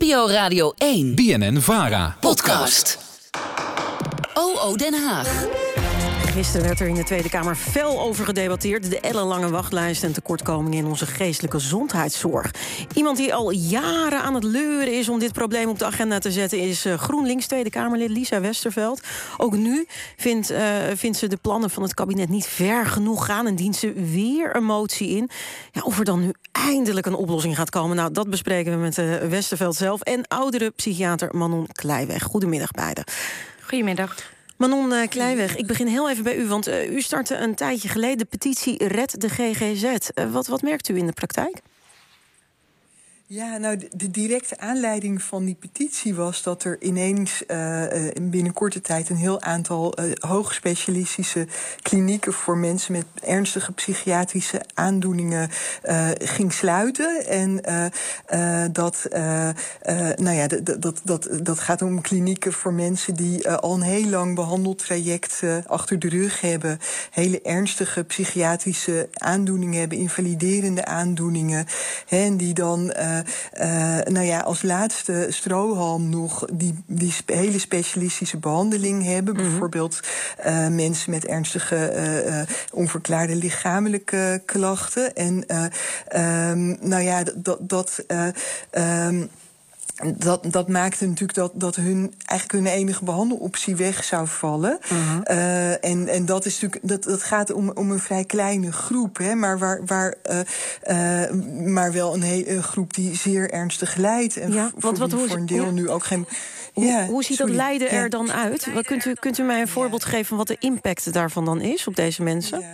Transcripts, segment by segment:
NPO Radio 1. BNN Vara. Podcast. OO Den Haag. Gisteren werd er in de Tweede Kamer fel over gedebatteerd. De ellenlange wachtlijst en tekortkomingen in onze geestelijke gezondheidszorg. Iemand die al jaren aan het leuren is om dit probleem op de agenda te zetten... is eh, GroenLinks Tweede Kamerlid Lisa Westerveld. Ook nu vindt, uh, vindt ze de plannen van het kabinet niet ver genoeg gaan... en dient ze weer een motie in. Ja, of er dan nu eindelijk een oplossing gaat komen... nou, dat bespreken we met uh, Westerveld zelf... en oudere psychiater Manon Kleiweg. Goedemiddag beiden. Goedemiddag. Manon uh, ik begin heel even bij u, want uh, u startte een tijdje geleden de petitie Red de GGZ. Uh, wat, wat merkt u in de praktijk? Ja, nou, de, directe aanleiding van die petitie was dat er ineens uh, binnen korte tijd een heel aantal uh, hoogspecialistische klinieken voor mensen met ernstige psychiatrische aandoeningen ging sluiten. En dat, nou ja, dat, dat, dat, dat gaat om klinieken voor mensen die al een heel lang behandeltraject achter de rug hebben, hele ernstige psychiatrische aandoeningen hebben, invaliderende aandoeningen, hè, en die dan. Uh, nou ja, als laatste strohalm nog die, die hele specialistische behandeling hebben. Mm -hmm. Bijvoorbeeld uh, mensen met ernstige onverklaarde lichamelijke klachten. En um, nou ja, dat. dat um, dat, dat maakte natuurlijk dat, dat hun eigenlijk hun enige behandeloptie weg zou vallen. Uh -huh. uh, en, en dat is natuurlijk dat, dat gaat om, om een vrij kleine groep, hè, maar waar, waar uh, uh, maar wel een hele groep die zeer ernstig lijdt. En ja, voor, wat, voor een deel ja. nu ook geen. Ja, hoe, hoe ziet sorry. dat lijden er dan uit? Wat, kunt, u, kunt u mij een voorbeeld geven van wat de impact daarvan dan is op deze mensen?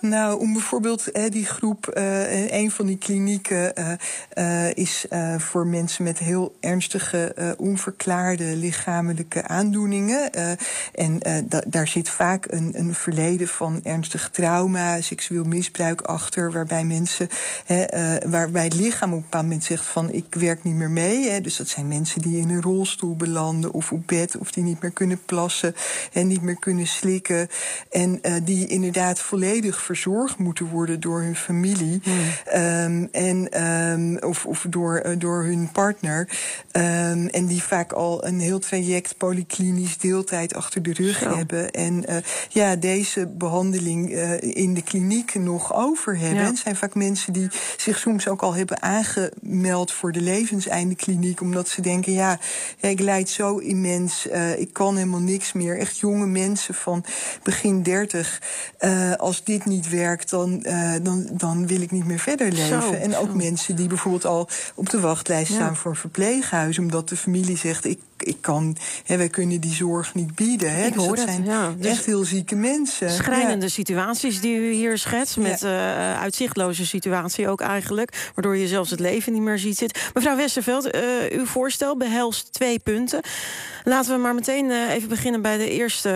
Nou, om bijvoorbeeld eh, die groep, uh, een van die klinieken uh, is voor mensen met heel ernstige, onverklaarde lichamelijke aandoeningen. en da daar zit vaak een, een, verleden van ernstig trauma, seksueel misbruik achter, waarbij mensen, waarbij het lichaam op een bepaald moment zegt van ik werk niet meer mee. Hè. Dus dat zijn mensen die in een rolstoel belanden of op bed of die niet meer kunnen plassen en niet meer kunnen slikken. En die inderdaad volledig verzorgd moeten worden door hun familie. Hmm. Um, en, um, of, of door, uh, door hun partner. Um, en die vaak al een heel traject polyklinisch deeltijd achter de rug Zo. hebben. En uh, ja, deze behandeling uh, in de kliniek nog over hebben. Ja. Het zijn vaak mensen die zich soms ook al hebben aangemeld voor de levenseindekliniek. Omdat ze denken, ja, ik leid zo immens. ik kan helemaal niks meer. Echt jonge mensen van begin dertig. als dit niet werkt, dan, uh, dan, dan wil ik niet meer verder leven. Zo, en ook zo. mensen die bijvoorbeeld al op de wachtlijst ja. staan voor een verpleeghuis, omdat de familie zegt: ik, ik kan, hè, wij kunnen die zorg niet bieden. Hè. Ik dus hoor dat het, zijn ja. Dus echt heel zieke mensen. Schrijnende ja. situaties die u hier schetst, met ja. uh, uitzichtloze situatie ook eigenlijk, waardoor je zelfs het leven niet meer ziet zitten. Mevrouw Westerveld, uh, uw voorstel behelst twee punten. Laten we maar meteen uh, even beginnen bij de eerste.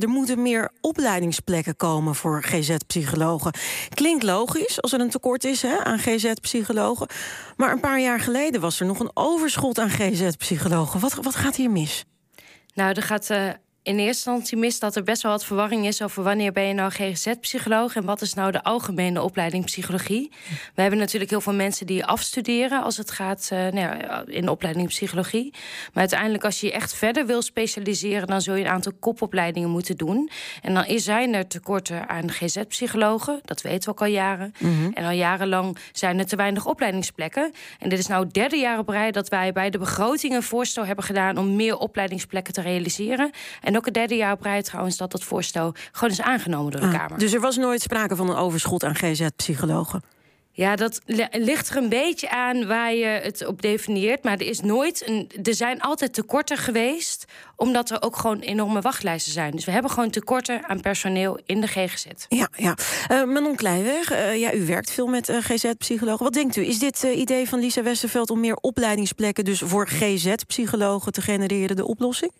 Er moeten meer opleidingsplekken komen voor GZ-psychologen. Klinkt logisch als er een tekort is hè, aan GZ-psychologen. Maar een paar jaar geleden was er nog een overschot aan GZ-psychologen. Wat, wat gaat hier mis? Nou, er gaat uh, in eerste instantie mis dat er best wel wat verwarring is over wanneer ben je nou GGZ-psycholoog en wat is nou de algemene opleiding psychologie. We hebben natuurlijk heel veel mensen die afstuderen als het gaat uh, nou ja, in de opleiding psychologie. Maar uiteindelijk, als je je echt verder wil specialiseren, dan zul je een aantal kopopleidingen moeten doen. En dan zijn er tekorten aan GZ-psychologen, dat weten we ook al jaren. Mm -hmm. En al jarenlang zijn er te weinig opleidingsplekken. En dit is nou het derde jaar op rij dat wij bij de begroting een voorstel hebben gedaan om meer opleidingsplekken te realiseren. En ook het derde jaar op rij trouwens dat dat voorstel gewoon is aangenomen door de ah, Kamer. Dus er was nooit sprake van een overschot aan GZ-psychologen? Ja, dat ligt er een beetje aan waar je het op definieert. Maar er is nooit een. Er zijn altijd tekorten geweest. Omdat er ook gewoon enorme wachtlijsten zijn. Dus we hebben gewoon tekorten aan personeel in de GGZ. Ja, ja. Uh, Manon Kleiweg, uh, ja, u werkt veel met uh, GZ-psychologen. Wat denkt u? Is dit idee van Lisa Westerveld om meer opleidingsplekken, dus voor GZ-psychologen te genereren, de oplossing?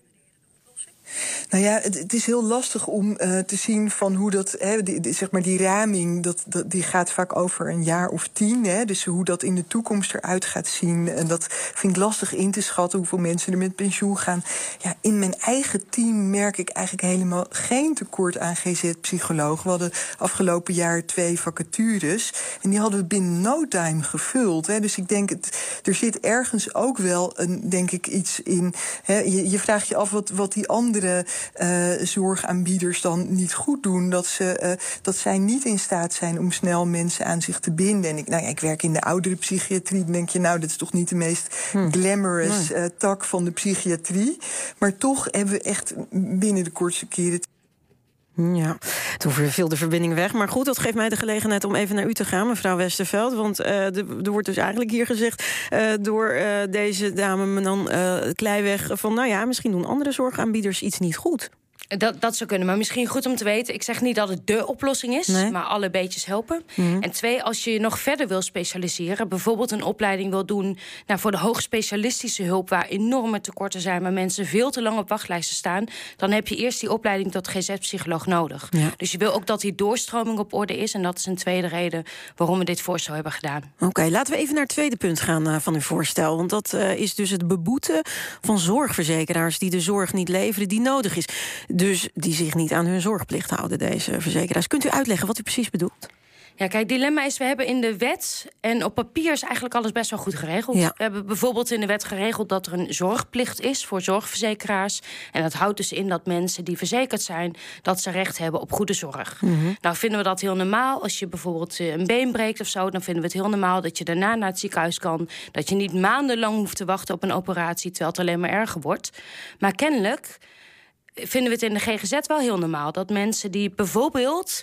Nou ja, het, is heel lastig om uh, te zien van hoe dat, hè, die, zeg maar die raming, dat, dat, die gaat vaak over een jaar of tien. Hè, dus hoe dat in de toekomst eruit gaat zien. En dat vind ik lastig in te schatten, hoeveel mensen er met pensioen gaan. Ja, in mijn eigen team merk ik eigenlijk helemaal geen tekort aan GZ-psychologen. We hadden afgelopen jaar twee vacatures. En die hadden we binnen no time gevuld. Hè. Dus ik denk, het, er zit ergens ook wel een, denk ik, iets in. Hè, je, je vraagt je af wat, wat die andere uh, zorgaanbieders dan niet goed doen. Dat, ze, uh, dat zij niet in staat zijn om snel mensen aan zich te binden. En ik, nou ja, ik werk in de oudere psychiatrie. Dan denk je, nou, dat is toch niet de meest hm. glamorous uh, tak van de psychiatrie. Maar toch hebben we echt binnen de kortste keren ja, toen viel de verbinding weg. Maar goed, dat geeft mij de gelegenheid om even naar u te gaan, mevrouw Westerveld. Want uh, er wordt dus eigenlijk hier gezegd uh, door uh, deze dame, Menan Kleiweg... van nou ja, misschien doen andere zorgaanbieders iets niet goed. Dat, dat zou kunnen, maar misschien goed om te weten. Ik zeg niet dat het de oplossing is, maar alle beetjes helpen. Mhm. En twee, als je je nog verder wil specialiseren, bijvoorbeeld een opleiding wil doen nou, voor de hoogspecialistische hulp, waar enorme tekorten zijn, waar mensen veel te lang op wachtlijsten staan, dan heb je eerst die opleiding tot GZ-psycholoog nodig. Dus je wil ook dat die doorstroming op orde is. En dat is een tweede reden waarom we dit voorstel hebben gedaan. Oké, laten we even naar het tweede punt gaan uh, van uw voorstel. Want dat uh, is dus het beboeten van zorgverzekeraars die de zorg niet leveren die nodig is dus die zich niet aan hun zorgplicht houden, deze verzekeraars. Kunt u uitleggen wat u precies bedoelt? Ja, kijk, het dilemma is, we hebben in de wet... en op papier is eigenlijk alles best wel goed geregeld. We hebben bijvoorbeeld in de wet geregeld dat er een zorgplicht is... voor zorgverzekeraars. En dat houdt dus in dat mensen die verzekerd zijn... dat ze recht hebben op goede zorg. Mhm. Nou vinden we dat heel normaal. Als je bijvoorbeeld eh, een been breekt of zo... dan vinden we het heel normaal dat je daarna naar het ziekenhuis kan. Dat je niet maandenlang hoeft te wachten op een operatie... terwijl het alleen maar erger wordt. Maar kennelijk vinden we het in de GGZ wel heel normaal dat mensen die bijvoorbeeld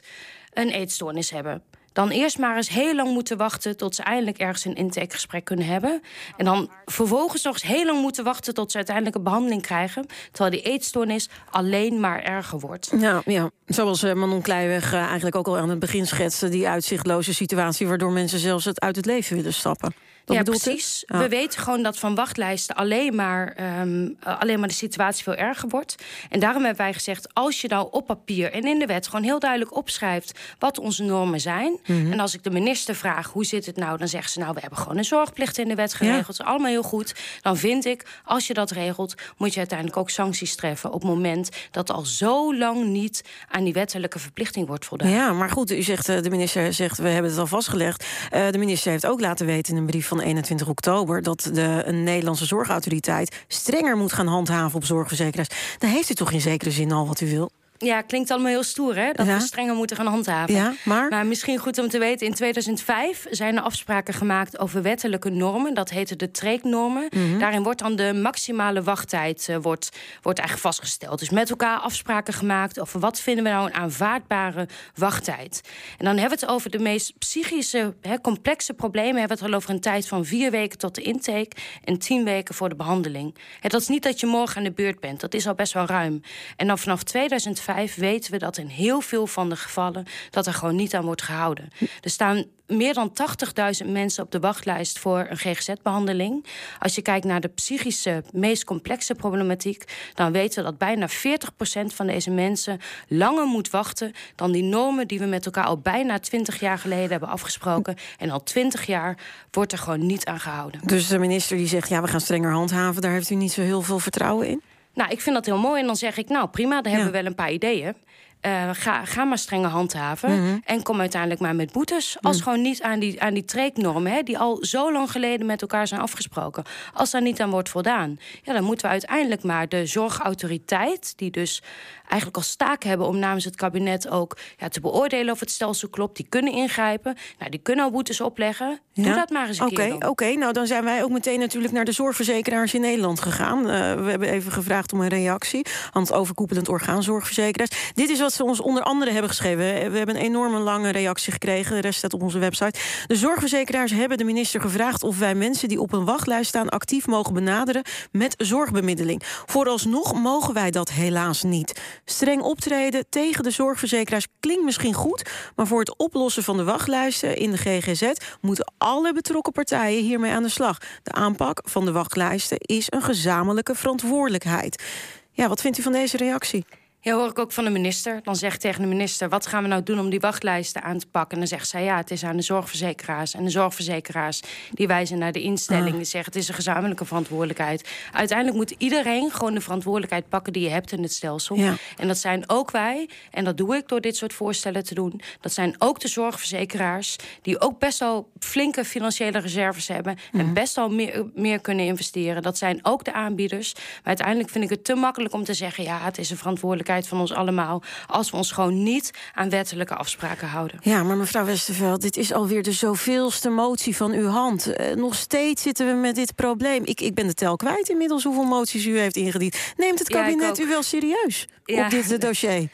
een eetstoornis hebben, dan eerst maar eens heel lang moeten wachten tot ze eindelijk ergens een intakegesprek kunnen hebben. En dan vervolgens nog eens heel lang moeten wachten tot ze uiteindelijk een behandeling krijgen. Terwijl die eetstoornis alleen maar erger wordt. Ja, ja. zoals uh, Manon Kleiweg uh, eigenlijk ook al aan het begin schetste, die uitzichtloze situatie waardoor mensen zelfs het uit het leven willen stappen ja, precies. We weten gewoon dat van wachtlijsten alleen maar, um, alleen maar de situatie veel erger wordt. En daarom hebben wij gezegd: als je nou op papier en in de wet gewoon heel duidelijk opschrijft wat onze normen zijn. Mhm. En als ik de minister vraag hoe zit het nou, dan zegt ze: Nou, we hebben gewoon een zorgplicht in de wet geregeld. Dat is allemaal heel goed. Dan vind ik, als je dat regelt, moet je uiteindelijk ook sancties treffen op het moment dat al zo lang niet aan die wettelijke verplichting wordt voldaan. Ja, maar goed, u zegt, eh, de minister zegt: we hebben het al vastgelegd. Uh, de minister heeft ook laten weten in een brief van van 21 oktober dat de een Nederlandse zorgautoriteit strenger moet gaan handhaven op zorgverzekeraars. Dan heeft u toch in zekere zin al wat u wil? Ja, klinkt allemaal heel stoer, hè? Dat we strenger moeten gaan handhaven. Ja, maar? maar misschien goed om te weten, in 2005 zijn er afspraken gemaakt over wettelijke normen. Dat heette de treeknormen. Mm Daarin wordt dan de maximale wachttijd uh, wordt, wordt eigenlijk vastgesteld. Dus met elkaar afspraken gemaakt over wat vinden we nou een aanvaardbare wachttijd. En dan hebben we het over de meest psychische, hè, complexe problemen. Hebben we het al over een tijd van vier weken tot de intake en tien weken voor de behandeling. Het, dat is niet dat je morgen aan de beurt bent. Dat is al best wel ruim. En dan vanaf 2005 weten we dat in heel veel van de gevallen dat er gewoon niet aan wordt gehouden. Er staan meer dan 80.000 mensen op de wachtlijst voor een GGZ-behandeling. Als je kijkt naar de psychische, meest complexe problematiek, dan weten we dat bijna 40% van deze mensen langer moet wachten dan die normen die we met elkaar al bijna 20 jaar geleden hebben afgesproken. En al 20 jaar wordt er gewoon niet aan gehouden. Dus de minister die zegt: ja, we gaan strenger handhaven, daar heeft u niet zo heel veel vertrouwen in? Nou, ik vind dat heel mooi. En dan zeg ik, nou prima, daar hebben we wel een paar ideeën. Uh, ga, ga maar strenger handhaven. Mhm. En kom uiteindelijk maar met boetes. Als mhm. gewoon niet aan die, aan die treeknormen, die al zo lang geleden met elkaar zijn afgesproken. Als daar niet aan wordt voldaan, ja, dan moeten we uiteindelijk maar de zorgautoriteit, die dus eigenlijk als taak hebben om namens het kabinet ook ja, te beoordelen of het stelsel klopt. Die kunnen ingrijpen. Nou, die kunnen al boetes opleggen. Doe dat maar eens een keer. Oké, oké. nou dan zijn wij ook meteen natuurlijk naar de zorgverzekeraars in Nederland gegaan. Uh, we hebben even gevraagd om een reactie aan het overkoepelend orgaan zorgverzekeraars. Dit is wat ze ons onder andere hebben geschreven. We hebben een enorme lange reactie gekregen. De rest staat op onze website. De zorgverzekeraars hebben de minister gevraagd of wij mensen die op een wachtlijst staan actief mogen benaderen met zorgbemiddeling. Vooralsnog mogen wij dat helaas niet. Streng optreden tegen de zorgverzekeraars klinkt misschien goed, maar voor het oplossen van de wachtlijsten in de GGZ moeten alle betrokken partijen hiermee aan de slag. De aanpak van de wachtlijsten is een gezamenlijke verantwoordelijkheid. Ja, wat vindt u van deze reactie? Ja, hoor ik ook van de minister. Dan zegt tegen de minister: wat gaan we nou doen om die wachtlijsten aan te pakken? En dan zegt zij: ja, het is aan de zorgverzekeraars. En de zorgverzekeraars die wijzen naar de instelling. Ah. Die zeggen: het is een gezamenlijke verantwoordelijkheid. Uiteindelijk moet iedereen gewoon de verantwoordelijkheid pakken die je hebt in het stelsel. En dat zijn ook wij. En dat doe ik door dit soort voorstellen te doen. Dat zijn ook de zorgverzekeraars, die ook best wel flinke financiële reserves hebben. En best wel meer, meer kunnen investeren. Dat zijn ook de aanbieders. Maar uiteindelijk vind ik het te makkelijk om te zeggen: ja, het is een verantwoordelijkheid van ons allemaal. als we ons gewoon niet aan wettelijke afspraken houden. Ja, maar mevrouw Westerveld, dit is alweer de zoveelste motie van uw hand. Uh, nog steeds zitten we met dit probleem. Ik, ik ben de tel kwijt inmiddels hoeveel moties u heeft ingediend. Neemt het kabinet u wel serieus op dit dossier?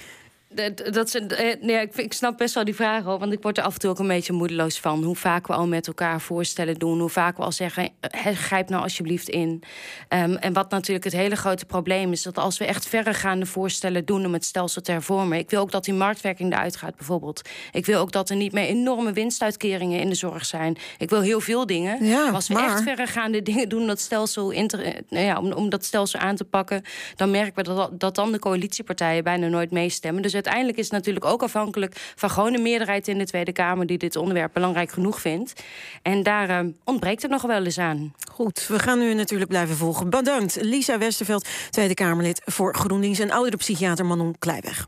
Dat ze, eh, nee, ik, ik, snap best wel die vraag hoor. Want ik word er af en toe ook een beetje moedeloos van. Hoe vaak we al met elkaar voorstellen doen. Hoe vaak we al zeggen: eh, grijp nou alsjeblieft in. Um, en wat natuurlijk het hele grote probleem is. Dat als we echt verregaande voorstellen doen om het stelsel te hervormen. Ik wil ook dat die marktwerking eruit gaat, bijvoorbeeld. Ik wil ook dat er niet meer enorme winstuitkeringen in de zorg zijn. Ik wil heel veel dingen. Ja, maar als we echt verregaande dingen doen om dat stelsel, inter, eh, nou ja, om, om dat stelsel aan te pakken. dan merken we dat, dat dan de coalitiepartijen bijna nooit meestemmen. Dus uiteindelijk is het natuurlijk ook afhankelijk van gewoon een meerderheid in de Tweede Kamer die dit onderwerp belangrijk genoeg vindt. En daar uh, ontbreekt het nog wel eens aan. Goed, we gaan nu natuurlijk blijven volgen. Bedankt, Lisa Westerveld, Tweede Kamerlid voor GroenLinks en ouderpsychiater Manon Kleiweg.